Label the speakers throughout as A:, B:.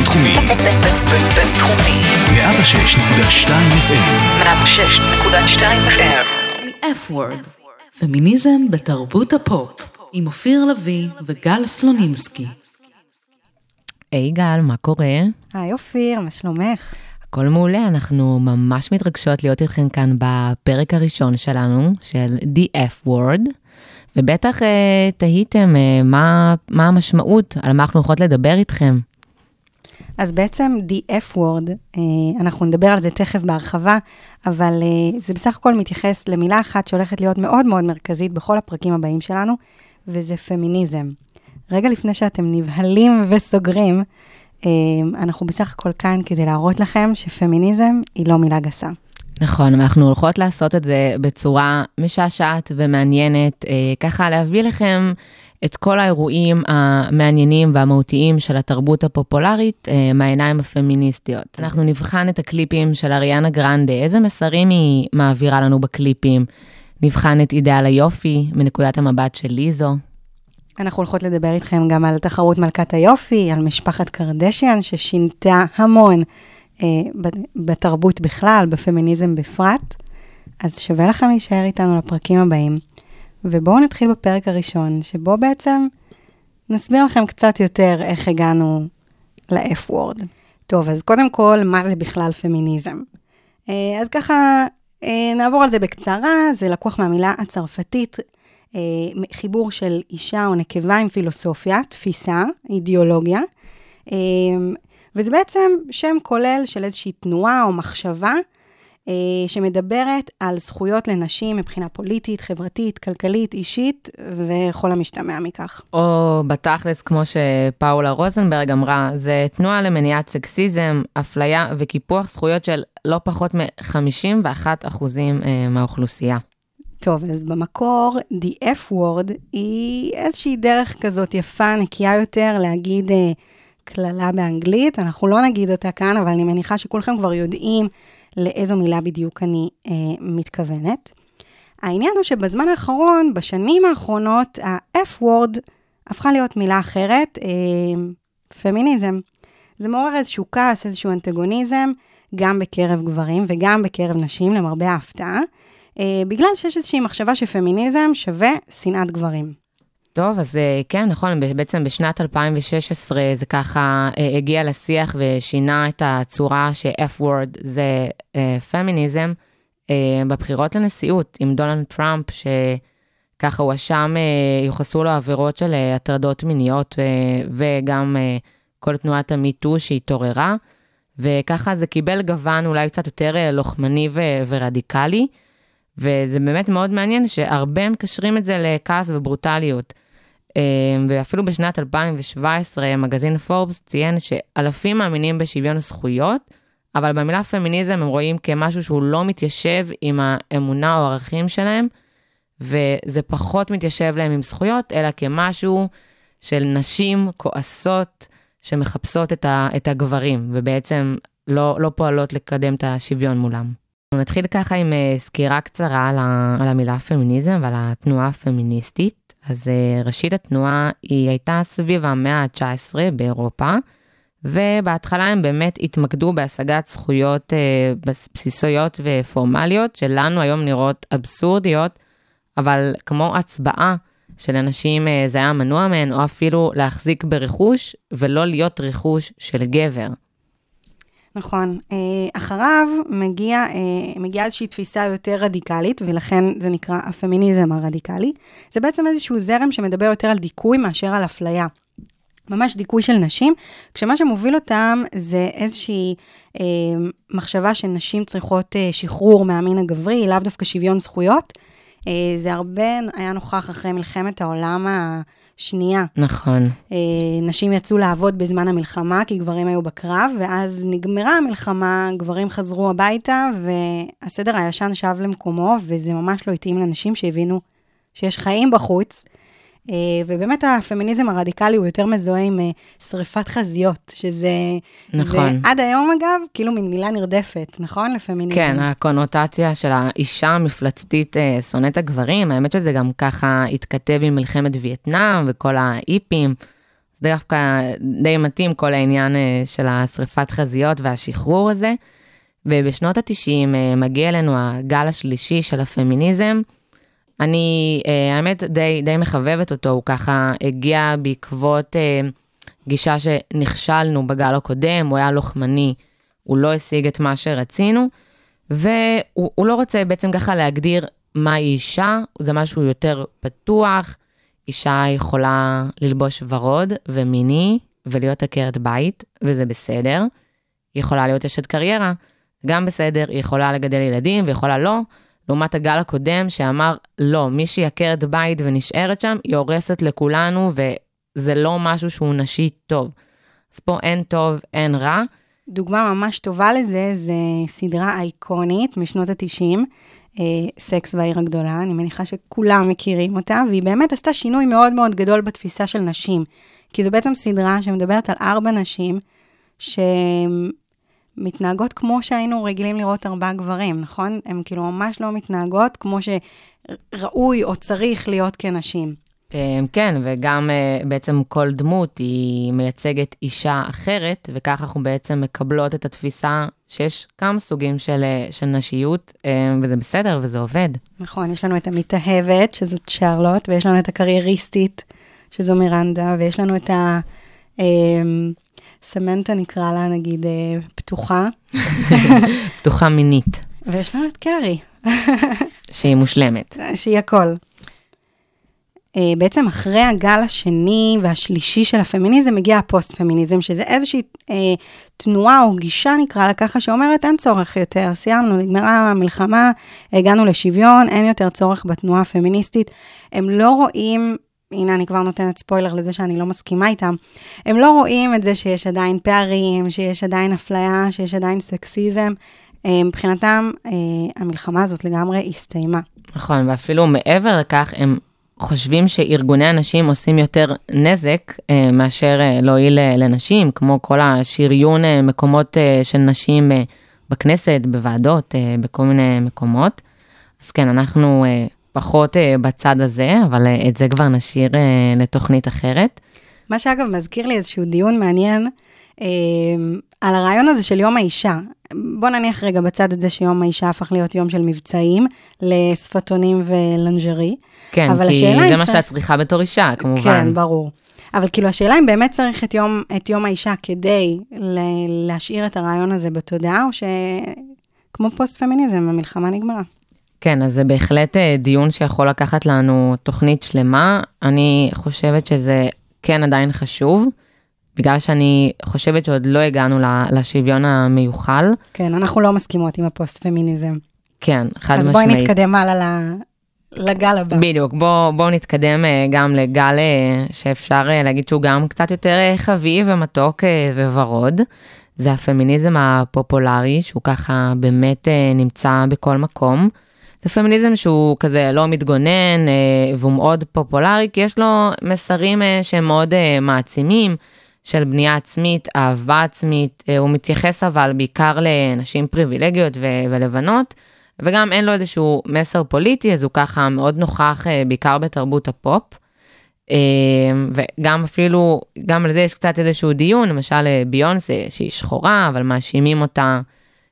A: בינתחומי.
B: בינתחומי.
A: 106.2 FM.
B: 106.2 FM.
C: The F-word, פמיניזם בתרבות הפופ, עם אופיר לביא וגל סלונימסקי.
D: היי גל, מה קורה?
E: היי אופיר, מה שלומך?
D: הכל מעולה, אנחנו ממש מתרגשות להיות איתכם כאן בפרק הראשון שלנו, של The F-word, ובטח אה, תהיתם אה, מה, מה המשמעות, על מה אנחנו יכולות לדבר איתכם.
E: אז בעצם The F-word, אה, אנחנו נדבר על זה תכף בהרחבה, אבל אה, זה בסך הכל מתייחס למילה אחת שהולכת להיות מאוד מאוד מרכזית בכל הפרקים הבאים שלנו, וזה פמיניזם. רגע לפני שאתם נבהלים וסוגרים, אה, אנחנו בסך הכל כאן כדי להראות לכם שפמיניזם היא לא מילה גסה.
D: נכון, אנחנו הולכות לעשות את זה בצורה משעשעת ומעניינת, ככה להביא לכם את כל האירועים המעניינים והמהותיים של התרבות הפופולרית אה, מהעיניים הפמיניסטיות. אנחנו נבחן את הקליפים של אריאנה גרנדה, איזה מסרים היא מעבירה לנו בקליפים. נבחן את אידאל היופי מנקודת המבט של ליזו.
E: אנחנו הולכות לדבר איתכם גם על תחרות מלכת היופי, על משפחת קרדשיאן ששינתה המון אה, בתרבות בכלל, בפמיניזם בפרט. אז שווה לכם להישאר איתנו לפרקים הבאים. ובואו נתחיל בפרק הראשון, שבו בעצם נסביר לכם קצת יותר איך הגענו ל-F-word. טוב, אז קודם כל, מה זה בכלל פמיניזם? אה, אז ככה, אה, נעבור על זה בקצרה, זה לקוח מהמילה הצרפתית, אה, חיבור של אישה או נקבה עם פילוסופיה, תפיסה, אידיאולוגיה, וזה בעצם שם כולל של איזושהי תנועה או מחשבה שמדברת על זכויות לנשים מבחינה פוליטית, חברתית, כלכלית, אישית, וכל המשתמע מכך.
D: או בתכלס, כמו שפאולה רוזנברג אמרה, זה תנועה למניעת סקסיזם, אפליה וקיפוח זכויות של לא פחות מ-51% אה, מהאוכלוסייה.
E: טוב, אז במקור, the F-word היא איזושהי דרך כזאת יפה, נקייה יותר, להגיד אה, קללה באנגלית. אנחנו לא נגיד אותה כאן, אבל אני מניחה שכולכם כבר יודעים לאיזו מילה בדיוק אני אה, מתכוונת. העניין הוא שבזמן האחרון, בשנים האחרונות, ה-F-word הפכה להיות מילה אחרת, אה, פמיניזם. זה מעורר איזשהו כעס, איזשהו אנטגוניזם, גם בקרב גברים וגם בקרב נשים, למרבה ההפתעה, אה, בגלל שיש איזושהי מחשבה שפמיניזם שווה שנאת גברים.
D: טוב, אז אה, כן, נכון, בעצם בשנת 2016 זה ככה אה, הגיע לשיח ושינה את הצורה ש-F-word זה פמיניזם בבחירות לנשיאות עם דונלד טראמפ, שככה הואשם, יוחסו לו עבירות של הטרדות מיניות וגם כל תנועת המיטו שהתעוררה, וככה זה קיבל גוון אולי קצת יותר לוחמני ורדיקלי. וזה באמת מאוד מעניין שהרבה מקשרים את זה לכעס וברוטליות. אה, ואפילו בשנת 2017, מגזין פורבס ציין שאלפים מאמינים בשוויון זכויות, אבל במילה פמיניזם הם רואים כמשהו שהוא לא מתיישב עם האמונה או הערכים שלהם, וזה פחות מתיישב להם עם זכויות, אלא כמשהו של נשים כועסות שמחפשות את, ה, את הגברים, ובעצם לא, לא פועלות לקדם את השוויון מולם. נתחיל ככה עם uh, סקירה קצרה על, על המילה פמיניזם ועל התנועה הפמיניסטית. אז uh, ראשית התנועה היא הייתה סביב המאה ה-19 באירופה, ובהתחלה הם באמת התמקדו בהשגת זכויות uh, בסיסיות ופורמליות, שלנו היום נראות אבסורדיות, אבל כמו הצבעה שלנשים uh, זה היה מנוע מהן, או אפילו להחזיק ברכוש ולא להיות רכוש של גבר.
E: נכון. אה, אחריו מגיע, אה, מגיעה איזושהי תפיסה יותר רדיקלית, ולכן זה נקרא הפמיניזם הרדיקלי. זה בעצם איזשהו זרם שמדבר יותר על דיכוי מאשר על אפליה. ממש דיכוי של נשים, כשמה שמוביל אותם זה איזושהי אה, מחשבה שנשים צריכות אה, שחרור מהמין הגברי, לאו דווקא שוויון זכויות. אה, זה הרבה היה נוכח אחרי מלחמת העולם ה... שנייה.
D: נכון.
E: אה, נשים יצאו לעבוד בזמן המלחמה, כי גברים היו בקרב, ואז נגמרה המלחמה, גברים חזרו הביתה, והסדר הישן שב למקומו, וזה ממש לא התאים לנשים שהבינו שיש חיים בחוץ. אה, ובאמת הפמיניזם הרדיקלי הוא יותר מזוהה עם אה, שריפת חזיות, שזה...
D: נכון.
E: זה עד היום אגב, כאילו מין מילה נרדפת, נכון? לפמיניזם.
D: כן, הקונוטציה של האישה המפלצתית אה, שונאת הגברים, האמת שזה גם ככה התכתב עם מלחמת וייטנאם וכל האיפים. זה דווקא די מתאים כל העניין של השריפת חזיות והשחרור הזה. ובשנות ה-90 מגיע אלינו הגל השלישי של הפמיניזם. אני, האמת, די, די מחבבת אותו, הוא ככה הגיע בעקבות גישה שנכשלנו בגל הקודם, הוא היה לוחמני, הוא לא השיג את מה שרצינו, והוא לא רוצה בעצם ככה להגדיר מהי אישה, זה משהו יותר פתוח, אישה יכולה ללבוש ורוד ומיני ולהיות עקרת בית, וזה בסדר. היא יכולה להיות אשת קריירה, גם בסדר, היא יכולה לגדל ילדים ויכולה לא. לעומת הגל הקודם שאמר, לא, מי שהיא עקרת בית ונשארת שם, היא הורסת לכולנו, וזה לא משהו שהוא נשי טוב. אז פה אין טוב, אין רע.
E: דוגמה ממש טובה לזה, זה סדרה אייקונית משנות ה-90, אה, סקס בעיר הגדולה, אני מניחה שכולם מכירים אותה, והיא באמת עשתה שינוי מאוד מאוד גדול בתפיסה של נשים. כי זו בעצם סדרה שמדברת על ארבע נשים שמתנהגות כמו שהיינו רגילים לראות ארבעה גברים, נכון? הן כאילו ממש לא מתנהגות כמו שראוי או צריך להיות כנשים.
D: אמ, כן, וגם אה, בעצם כל דמות היא מייצגת אישה אחרת, וככה אנחנו בעצם מקבלות את התפיסה שיש כמה סוגים של, אה, של נשיות, אמ, וזה בסדר וזה עובד.
E: נכון, יש לנו את המתאהבת, שזאת שרלוט, ויש לנו את הקרייריסטית, שזו מירנדה, ויש לנו את ה... סמנטה נקרא לה, נגיד, אה, פתוחה.
D: פתוחה מינית.
E: ויש לנו את קרי.
D: שהיא מושלמת.
E: שהיא הכל. אה, בעצם אחרי הגל השני והשלישי של הפמיניזם מגיע הפוסט-פמיניזם, שזה איזושהי אה, תנועה או גישה נקרא לה ככה, שאומרת אין צורך יותר, סיימנו, נגמרה המלחמה, הגענו לשוויון, אין יותר צורך בתנועה הפמיניסטית. הם לא רואים, הנה אני כבר נותנת ספוילר לזה שאני לא מסכימה איתם, הם לא רואים את זה שיש עדיין פערים, שיש עדיין אפליה, שיש עדיין סקסיזם. אה, מבחינתם, אה, המלחמה הזאת לגמרי הסתיימה.
D: נכון, ואפילו מעבר לכך, הם חושבים שארגוני הנשים עושים יותר נזק אה, מאשר אה, להועיל אה, לנשים, כמו כל השריון אה, מקומות אה, של נשים אה, בכנסת, בוועדות, אה, בכל מיני מקומות. אז כן, אנחנו אה, פחות אה, בצד הזה, אבל אה, את זה כבר נשאיר אה, לתוכנית אחרת.
E: מה שאגב מזכיר לי איזשהו דיון מעניין אה, על הרעיון הזה של יום האישה. בוא נניח רגע בצד את זה שיום האישה הפך להיות יום של מבצעים לשפתונים ולנז'רי.
D: כן, כי זה מה שאת צריכה בתור אישה, כמובן.
E: כן, ברור. אבל כאילו השאלה אם באמת צריך את יום, את יום האישה כדי להשאיר את הרעיון הזה בתודעה, או שכמו פוסט-פמיניזם, המלחמה נגמרה.
D: כן, אז זה בהחלט אה, דיון שיכול לקחת לנו תוכנית שלמה. אני חושבת שזה כן עדיין חשוב, בגלל שאני חושבת שעוד לא הגענו לשוויון המיוחל.
E: כן, אנחנו לא מסכימות עם הפוסט-פמיניזם.
D: כן, חד משמעית.
E: אז בואי נתקדם הלאה לגל הבא.
D: בדיוק, בואו בוא נתקדם אה, גם לגל אה, שאפשר להגיד שהוא גם קצת יותר חביב ומתוק וורוד. זה הפמיניזם הפופולרי, שהוא ככה באמת נמצא בכל מקום. זה פמיניזם שהוא כזה לא מתגונן והוא מאוד פופולרי, כי יש לו מסרים שהם מאוד מעצימים, של בנייה עצמית, אהבה עצמית, הוא מתייחס אבל בעיקר לנשים פריבילגיות ולבנות. וגם אין לו איזשהו מסר פוליטי, אז הוא ככה מאוד נוכח אה, בעיקר בתרבות הפופ. אה, וגם אפילו, גם על זה יש קצת איזשהו דיון, למשל אה, ביונסה, שהיא שחורה, אבל מאשימים אותה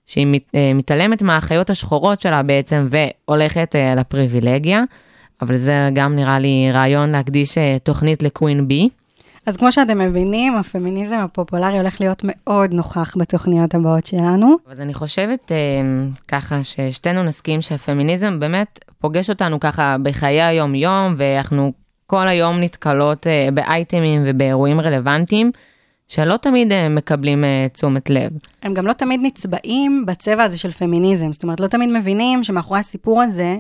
D: שהיא מתעלמת מהאחיות השחורות שלה בעצם, והולכת לפריבילגיה. אבל זה גם נראה לי רעיון להקדיש תוכנית לקווין בי.
E: אז כמו שאתם מבינים, הפמיניזם הפופולרי הולך להיות מאוד נוכח בתוכניות הבאות שלנו.
D: אז אני חושבת אה, ככה ששתינו נסכים שהפמיניזם באמת פוגש אותנו ככה בחיי היום-יום, ואנחנו כל היום נתקלות אה, באייטמים ובאירועים רלוונטיים. שלא תמיד אה, מקבלים תשומת לב.
E: הם גם לא תמיד נצבעים בצבע הזה של פמיניזם, זאת אומרת, לא תמיד מבינים שמאחורי הסיפור הזה,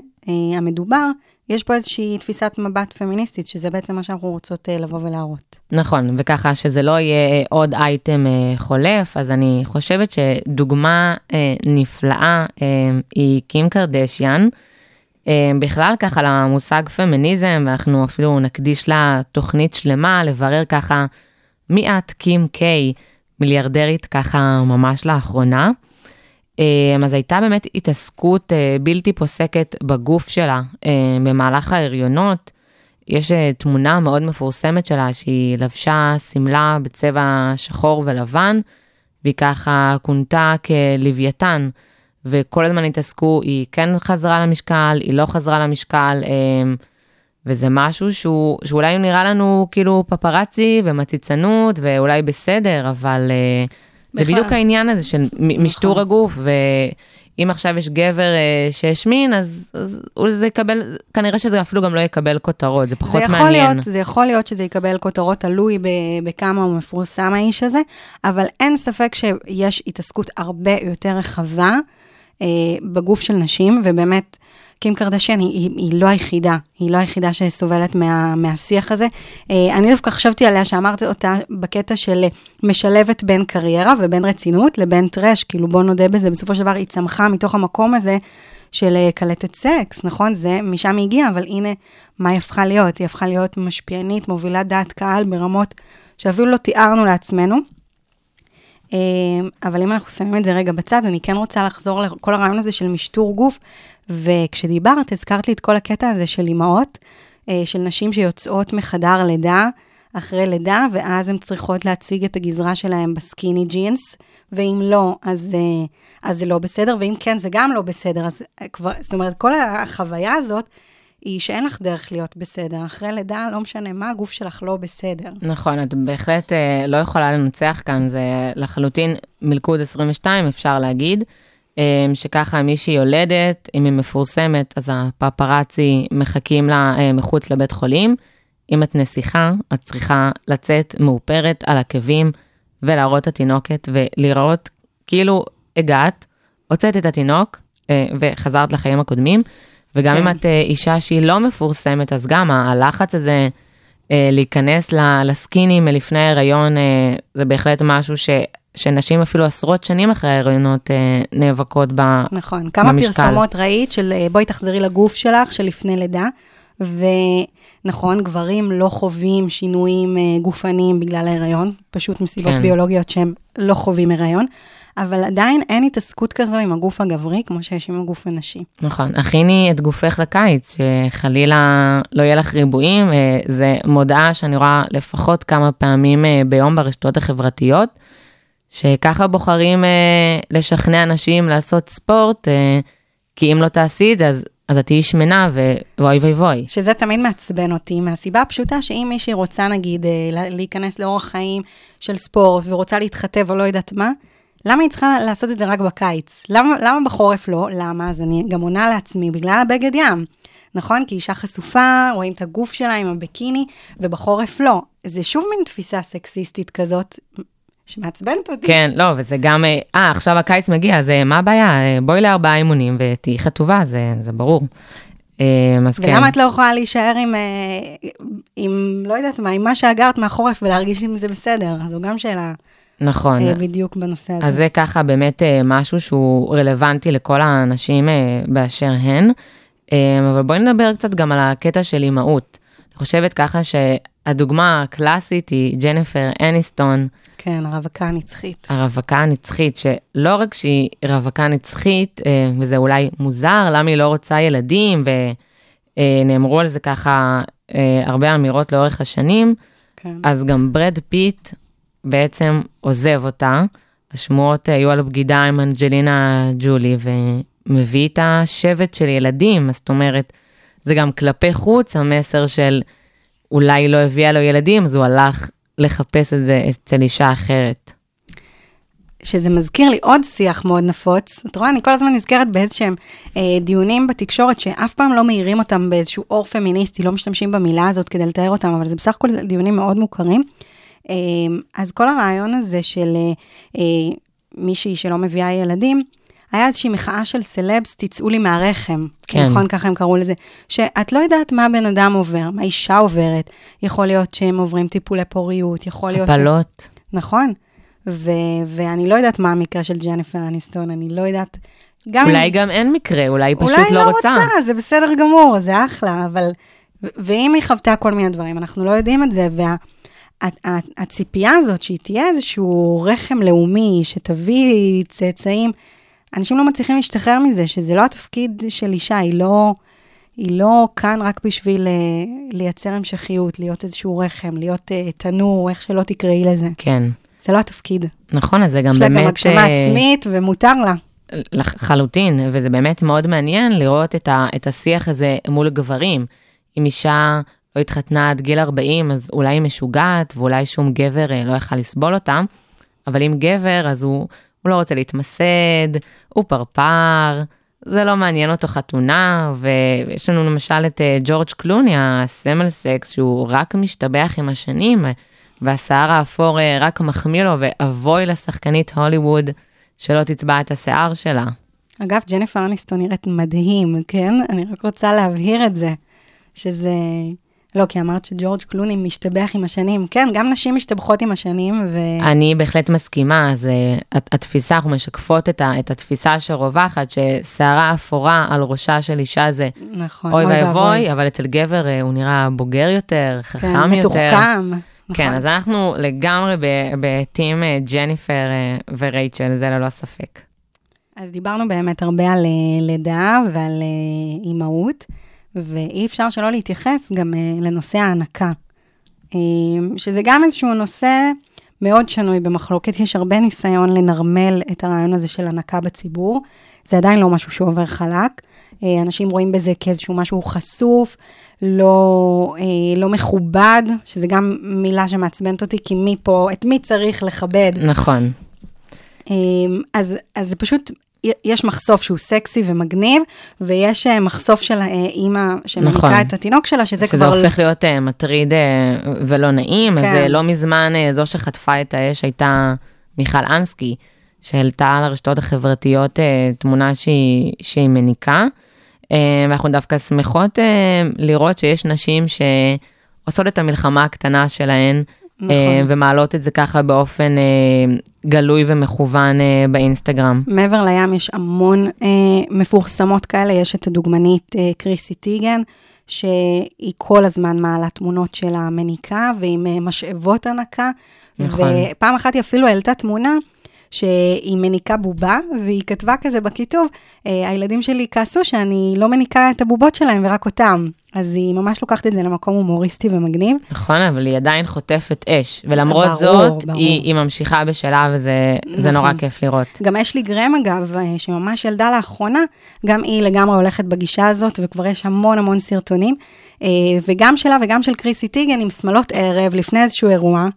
E: המדובר, יש פה איזושהי תפיסת מבט פמיניסטית, שזה בעצם מה שאנחנו רוצות uh, לבוא ולהראות.
D: נכון, וככה שזה לא יהיה עוד אייטם uh, חולף, אז אני חושבת שדוגמה uh, נפלאה uh, היא קים קרדשיאן. Uh, בכלל ככה למושג פמיניזם, ואנחנו אפילו נקדיש לה תוכנית שלמה לברר ככה מי את קים קיי, מיליארדרית ככה ממש לאחרונה. אמ, אז הייתה באמת התעסקות אה, בלתי פוסקת בגוף שלה אה, במהלך ההריונות. יש אה, תמונה מאוד מפורסמת שלה, שהיא לבשה שמלה בצבע שחור ולבן, והיא ככה כונתה כלוויתן, וכל הזמן התעסקו, היא כן חזרה למשקל, היא לא חזרה למשקל, אה, וזה משהו שהוא, שאולי נראה לנו כאילו פפרצי ומציצנות, ואולי בסדר, אבל אה, זה
E: בכלל.
D: בדיוק העניין הזה של מ- משטור הגוף, ואם עכשיו יש גבר אה, שהשמין, אז, אז אולי זה יקבל, כנראה שזה אפילו גם לא יקבל כותרות, זה פחות
E: זה
D: מעניין.
E: להיות, זה יכול להיות שזה יקבל כותרות, תלוי בכמה הוא מפורסם האיש הזה, אבל אין ספק שיש התעסקות הרבה יותר רחבה אה, בגוף של נשים, ובאמת, קים קרדשן היא, היא, היא לא היחידה, היא לא היחידה שסובלת מה, מהשיח הזה. אה, אני דווקא חשבתי עליה שאמרת אותה בקטע של אה, משלבת בין קריירה ובין רצינות לבין טרש, כאילו בוא נודה בזה, בסופו של דבר היא צמחה מתוך המקום הזה של אה, קלטת סקס, נכון? זה, משם היא הגיעה, אבל הנה, מה היא הפכה להיות? היא הפכה להיות משפיענית, מובילת דעת קהל ברמות שאפילו לא תיארנו לעצמנו. אבל אם אנחנו שמים את זה רגע בצד, אני כן רוצה לחזור לכל הרעיון הזה של משטור גוף, וכשדיברת, הזכרת לי את כל הקטע הזה של אימהות, אה, של נשים שיוצאות מחדר לידה, אחרי לידה, ואז הן צריכות להציג את הגזרה שלהן בסקיני ג'ינס, ואם לא, אז, אה, אז זה לא בסדר, ואם כן, זה גם לא בסדר. אז אה, כבר, זאת אומרת, כל החוויה הזאת, היא שאין לך דרך להיות בסדר. אחרי לידה, לא משנה מה, הגוף שלך לא בסדר.
D: נכון, את בהחלט לא יכולה לנצח כאן, זה לחלוטין מלכוד 22, אפשר להגיד. אה, שככה מישהי יולדת, אם היא מפורסמת, אז הפפרצי מחכים לה אה, מחוץ לבית חולים. אם את נסיכה, את צריכה לצאת מאופרת על עקבים ולהראות את התינוקת ולראות כאילו הגעת, הוצאת את התינוק אה, וחזרת לחיים הקודמים. וגם
E: כן.
D: אם את אה, אישה שהיא לא מפורסמת, אז גם הלחץ הזה להיכנס לסקינים מלפני ההיריון, זה בהחלט משהו ש, שנשים אפילו עשרות שנים אחרי ההיריונות אה, נאבקות ב...
E: נכון. כמה
D: במשקל.
E: פרסומות ראית של אה, בואי תחזרי לגוף שלך, של לפני לידה, ונכון, גברים לא חווים שינויים אה, גופניים בגלל ההיריון, פשוט מסיבות
D: כן.
E: ביולוגיות שהם לא חווים הריון, אבל עדיין אין התעסקות כזו עם הגוף הגברי, כמו שיש עם הגוף הנשי.
D: נכון, הכיני את גופך לקיץ, שחלילה לא יהיה לך ריבועים, זה מודעה שאני רואה לפחות כמה פעמים ביום ברשתות החברתיות, שככה בוחרים אה, לשכנע אנשים לעשות ספורט, אה, כי אם לא תעשי את זה, אז, אז את תהיי שמנה ואוי ואי ואי.
E: שזה תמיד מעצבן אותי, מהסיבה הפשוטה שאם מישהי רוצה, נגיד, אה, לה- להיכנס לאורח חיים של ספורט ורוצה להתחתב או לא יודעת מה, למה היא צריכה לעשות את זה רק בקיץ? למה, למה בחורף לא? למה? אז אני גם עונה לעצמי, בגלל הבגד ים. נכון? כי אישה חשופה, רואים את הגוף שלה עם הבקיני, ובחורף לא. זה שוב מין תפיסה סקסיסטית כזאת, שמעצבנת אותי.
D: כן, לא, וזה גם, אה, אה, עכשיו הקיץ מגיע, אז אה, מה הבעיה? אה, בואי לארבעה אימונים ותהיי חטובה, זה, זה ברור. אז כן.
E: ולמה את לא יכולה להישאר עם, עם, לא יודעת מה, עם מה שאגרת מהחורף ולהרגיש אם זה בסדר? זו גם שאלה
D: נכון.
E: בדיוק בנושא הזה.
D: אז זה ככה באמת משהו שהוא רלוונטי לכל האנשים באשר הן. אבל בואי נדבר קצת גם על הקטע של אימהות. חושבת ככה שהדוגמה הקלאסית היא ג'ניפר אניסטון,
E: כן, הרווקה הנצחית.
D: הרווקה הנצחית, שלא רק שהיא רווקה נצחית, אה, וזה אולי מוזר, למה היא לא רוצה ילדים, ונאמרו על זה ככה אה, הרבה אמירות לאורך השנים,
E: כן.
D: אז גם ברד פיט בעצם עוזב אותה. השמועות היו על בגידה עם אנג'לינה ג'ולי, ומביא איתה שבט של ילדים, זאת אומרת, זה גם כלפי חוץ המסר של אולי לא הביאה לו ילדים, אז הוא הלך לחפש את זה אצל אישה אחרת.
E: שזה מזכיר לי עוד שיח מאוד נפוץ. את רואה, אני כל הזמן נזכרת באיזשהם אה, דיונים בתקשורת שאף פעם לא מאירים אותם באיזשהו אור פמיניסטי, לא משתמשים במילה הזאת כדי לתאר אותם, אבל זה בסך הכל דיונים מאוד מוכרים. אה, אז כל הרעיון הזה של אה, אה, מישהי שלא מביאה ילדים, היה איזושהי מחאה של סלבס, תצאו לי מהרחם.
D: כן.
E: נכון, ככה הם קראו לזה. שאת לא יודעת מה בן אדם עובר, מה אישה עוברת. יכול להיות שהם עוברים טיפולי פוריות, יכול להיות... ש-
D: הפלות.
E: נכון. ו- ואני לא יודעת מה המקרה של ג'ניפר אניסטון, אני לא יודעת... גם
D: אולי
E: אם-
D: גם אין מקרה, אולי היא פשוט
E: אולי
D: לא רוצה.
E: זה בסדר גמור, זה אחלה, אבל... ו- ואם היא חוותה כל מיני דברים, אנחנו לא יודעים את זה, והציפייה הזאת שהיא תהיה איזשהו רחם לאומי, שתביא צאצאים, אנשים לא מצליחים להשתחרר מזה, שזה לא התפקיד של אישה, היא לא... היא לא כאן רק בשביל אה, לייצר המשכיות, להיות איזשהו רחם, להיות אה, תנור, איך שלא תקראי לזה.
D: כן.
E: זה לא התפקיד.
D: נכון, אז זה גם
E: יש לה
D: באמת...
E: גם הגשמה
D: אה,
E: עצמית, ומותר לה.
D: לחלוטין, וזה באמת מאוד מעניין לראות את, ה, את השיח הזה מול גברים. אם אישה לא התחתנה עד גיל 40, אז אולי היא משוגעת, ואולי שום גבר אה, לא יכל לסבול אותה, אבל אם גבר, אז הוא, הוא לא רוצה להתמסד, הוא פרפר, זה לא מעניין אותו חתונה, ויש לנו למשל את אה, ג'ורג' קלוני, הסמל סקס, שהוא רק משתבח עם השנים, והשיער האפור אה, רק מחמיא לו, ואבוי לשחקנית הוליווד שלא תצבע את השיער שלה.
E: אגב, ג'ניפר אניסטון נראית מדהים, כן? אני רק רוצה להבהיר את זה, שזה... לא, כי אמרת שג'ורג' קלוני משתבח עם השנים. כן, גם נשים משתבחות עם השנים, ו...
D: אני בהחלט מסכימה, זה התפיסה, אנחנו משקפות את, ה, את התפיסה שרווחת, ששערה אפורה על ראשה של אישה זה
E: נכון,
D: אוי ואבוי, אבל אצל גבר אה, הוא נראה בוגר יותר, חכם
E: כן,
D: יותר.
E: מתוחכם.
D: כן,
E: נכון.
D: אז אנחנו לגמרי בטים אה, ג'ניפר אה, ורייצ'ל, זה ללא ספק.
E: אז דיברנו באמת הרבה על אה, לידה ועל אה, אימהות, ואי אפשר שלא להתייחס גם אה, לנושא ההנקה, אה, שזה גם איזשהו נושא מאוד שנוי במחלוקת. יש הרבה ניסיון לנרמל את הרעיון הזה של הנקה בציבור. זה עדיין לא משהו שעובר חלק. אה, אנשים רואים בזה כאיזשהו משהו חשוף, לא, אה, לא מכובד, שזה גם מילה שמעצבנת אותי, כי מי פה, את מי צריך לכבד.
D: נכון.
E: אמ, אז, אז זה פשוט, יש מחשוף שהוא סקסי ומגניב, ויש אה, מחשוף של האימא שמניקה
D: נכון.
E: את התינוק שלה, שזה,
D: שזה
E: כבר...
D: הופך להיות uh, מטריד uh, ולא נעים, אז
E: כן.
D: uh, לא מזמן uh, זו שחטפה את האש הייתה מיכל אנסקי, שהעלתה על הרשתות החברתיות uh, תמונה שהיא, שהיא מניקה, uh, ואנחנו דווקא שמחות uh, לראות שיש נשים שעושות את המלחמה הקטנה שלהן,
E: נכון.
D: אה, ומעלות את זה ככה באופן אה, גלוי ומכוון אה, באינסטגרם.
E: מעבר לים יש המון מפורסמות כאלה, יש את הדוגמנית קריסי טיגן, שהיא כל הזמן מעלה תמונות של המניקה ועם משאבות הנקה.
D: נכון.
E: ופעם אחת היא אפילו העלתה תמונה שהיא מניקה בובה, והיא כתבה כזה בכיתוב, אה, הילדים שלי כעסו שאני לא מניקה את הבובות שלהם ורק אותם. אז היא ממש לוקחת את זה למקום הומוריסטי ומגניב.
D: נכון, אבל היא עדיין חוטפת אש, ולמרות
E: ברור,
D: זאת,
E: ברור.
D: היא, היא ממשיכה בשלה, וזה זה נורא
E: נכון.
D: כיף לראות.
E: גם אשלי גרם, אגב, אה, שממש ילדה לאחרונה, גם היא לגמרי הולכת בגישה הזאת, וכבר יש המון המון סרטונים. אה, וגם שלה וגם של קריסי טיגן עם שמלות ערב לפני איזשהו אירוע,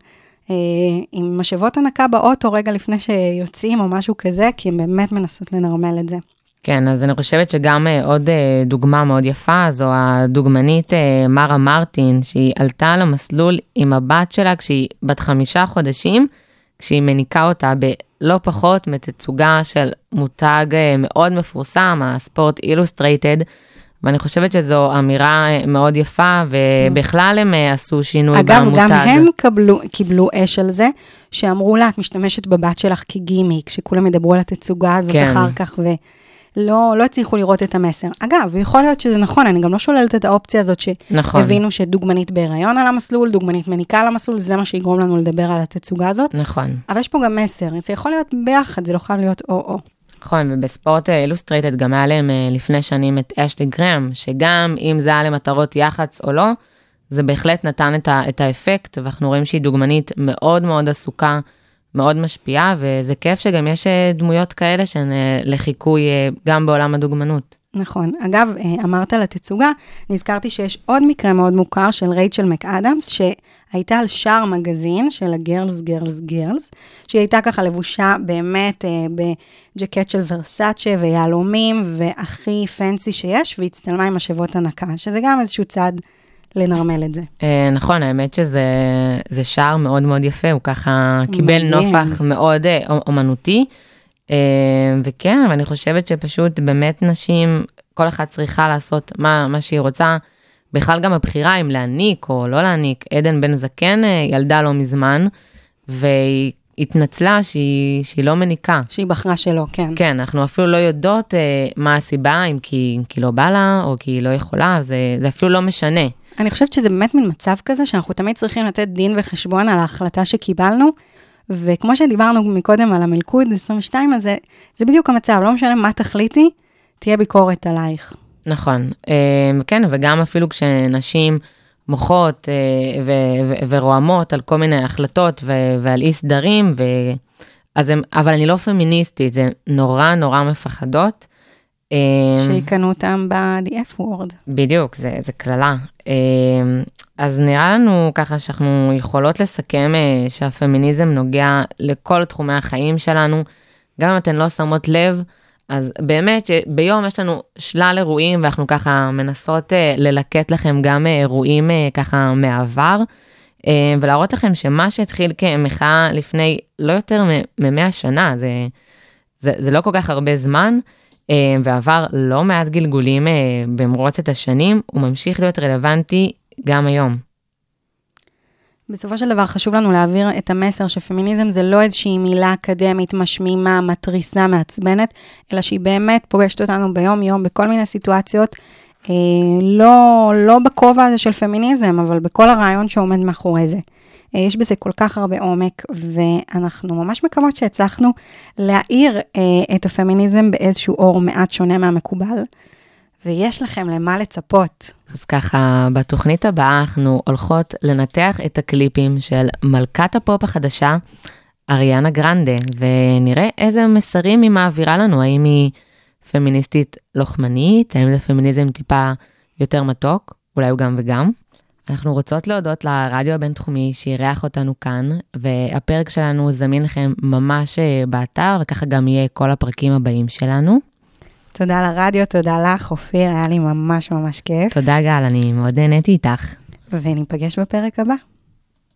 E: עם משאבות הנקה באוטו רגע לפני שיוצאים או משהו כזה, כי הן באמת מנסות לנרמל את זה.
D: כן, אז אני חושבת שגם אה, עוד אה, דוגמה מאוד יפה, זו הדוגמנית אה, מרה מרטין, שהיא עלתה על המסלול עם הבת שלה כשהיא בת חמישה חודשים, כשהיא מניקה אותה בלא פחות מתצוגה של מותג אה, מאוד מפורסם, הספורט אילוסטרייטד, ואני חושבת שזו אמירה אה, מאוד יפה, ובכלל הם אה, עשו שינוי
E: אגב,
D: במותג.
E: גם הם קבלו, קיבלו אש על זה, שאמרו לה, את משתמשת בבת שלך כגימיק, שכולם ידברו על התצוגה הזאת
D: כן.
E: אחר כך, ולא לא הצליחו לראות את המסר. אגב, יכול להיות שזה נכון, אני גם לא שוללת את האופציה הזאת
D: נכון.
E: שהבינו שדוגמנית בהיריון על המסלול, דוגמנית מניקה על המסלול, זה מה שיגרום לנו לדבר על התצוגה הזאת.
D: נכון.
E: אבל יש פה גם מסר, זה יכול להיות ביחד, זה לא חייב להיות או-או.
D: נכון, ובספורט אילוסטרייטד גם היה להם אה, לפני שנים את אשלי גרם, שגם אם זה היה למטרות יח"צ או לא, זה בהחלט נתן את, ה, את האפקט, ואנחנו רואים שהיא דוגמנית מאוד מאוד עסוקה, מאוד משפיעה, וזה כיף שגם יש אה, דמויות כאלה שהן אה, לחיקוי אה, גם בעולם הדוגמנות.
E: נכון. אגב, אה, אמרת על התצוגה, נזכרתי שיש עוד מקרה מאוד מוכר של רייצ'ל מקאדמס, שהייתה על שער מגזין של הגרלס, גרלס, גרלס, שהיא הייתה ככה לבושה באמת אה, בג'קט של ורסאצ'ה ויהלומים, והכי פנסי שיש, והצטלמה עם משאבות הנקה, שזה גם איזשהו צעד לנרמל את זה.
D: אה, נכון, האמת שזה זה שער מאוד מאוד יפה, הוא ככה קיבל. נופח מאוד אומנותי. אה, וכן, אבל אני חושבת שפשוט באמת נשים, כל אחת צריכה לעשות מה, מה שהיא רוצה. בכלל גם הבחירה אם להניק או לא להניק. עדן בן זקן אה, ילדה לא מזמן, והיא התנצלה שהיא, שהיא לא מניקה.
E: שהיא בחרה שלא, כן.
D: כן, אנחנו אפילו לא יודעות אה, מה הסיבה, אם כי, כי לא בא לה או כי היא לא יכולה, זה, זה אפילו לא משנה.
E: אני חושבת שזה באמת מין מצב כזה, שאנחנו תמיד צריכים לתת דין וחשבון על ההחלטה שקיבלנו, וכמו שדיברנו מקודם על המלכוד 22 הזה, זה בדיוק המצב, לא משנה מה תחליטי, תהיה ביקורת עלייך.
D: נכון, אה, כן, וגם אפילו כשנשים מוחות אה, ורועמות על כל מיני החלטות ועל אי סדרים, ו- אז הם, אבל אני לא פמיניסטית, זה נורא נורא מפחדות. אה,
E: שיקנו אותם ב-DF word.
D: בדיוק, זה, קללה. אה, אז נראה לנו ככה שאנחנו יכולות לסכם אה, שהפמיניזם נוגע לכל תחומי החיים שלנו, גם אם אתן לא שמות לב, אז באמת שביום יש לנו שלל אירועים ואנחנו ככה מנסות אה, ללקט לכם גם אה, אירועים ככה מהעבר, אה, ולהראות לכם שמה שהתחיל כמחאה לפני לא יותר מ-100 שנה, זה, זה, זה לא כל כך הרבה זמן, ועבר לא מעט גלגולים אה, במרוצת השנים, הוא ממשיך להיות רלוונטי גם היום.
E: בסופו של דבר חשוב לנו להעביר את המסר שפמיניזם זה לא איזושהי מילה אקדמית משמימה, מתריסה, מעצבנת, אלא שהיא באמת פוגשת אותנו ביום-יום בכל מיני סיטואציות, אה, לא, לא בכובע הזה של פמיניזם, אבל בכל הרעיון שעומד מאחורי זה. אה, יש בזה כל כך הרבה עומק, ואנחנו ממש מקוות שהצלחנו להאיר אה, את הפמיניזם באיזשהו אור מעט שונה מהמקובל. ויש לכם למה לצפות.
D: אז ככה, בתוכנית הבאה אנחנו הולכות לנתח את הקליפים של מלכת הפופ החדשה, אריאנה גרנדה, ונראה איזה מסרים היא מעבירה לנו, האם היא פמיניסטית לוחמנית, האם זה פמיניזם טיפה יותר מתוק, אולי הוא גם וגם. אנחנו רוצות להודות לרדיו הבינתחומי שאירח אותנו כאן, והפרק שלנו זמין לכם ממש אה, באתר, וככה גם יהיה כל הפרקים הבאים שלנו.
E: תודה לרדיו, תודה לך, אופיר, היה לי ממש ממש כיף.
D: תודה גל, אני מאוד נהניתי איתך.
E: וניפגש בפרק הבא.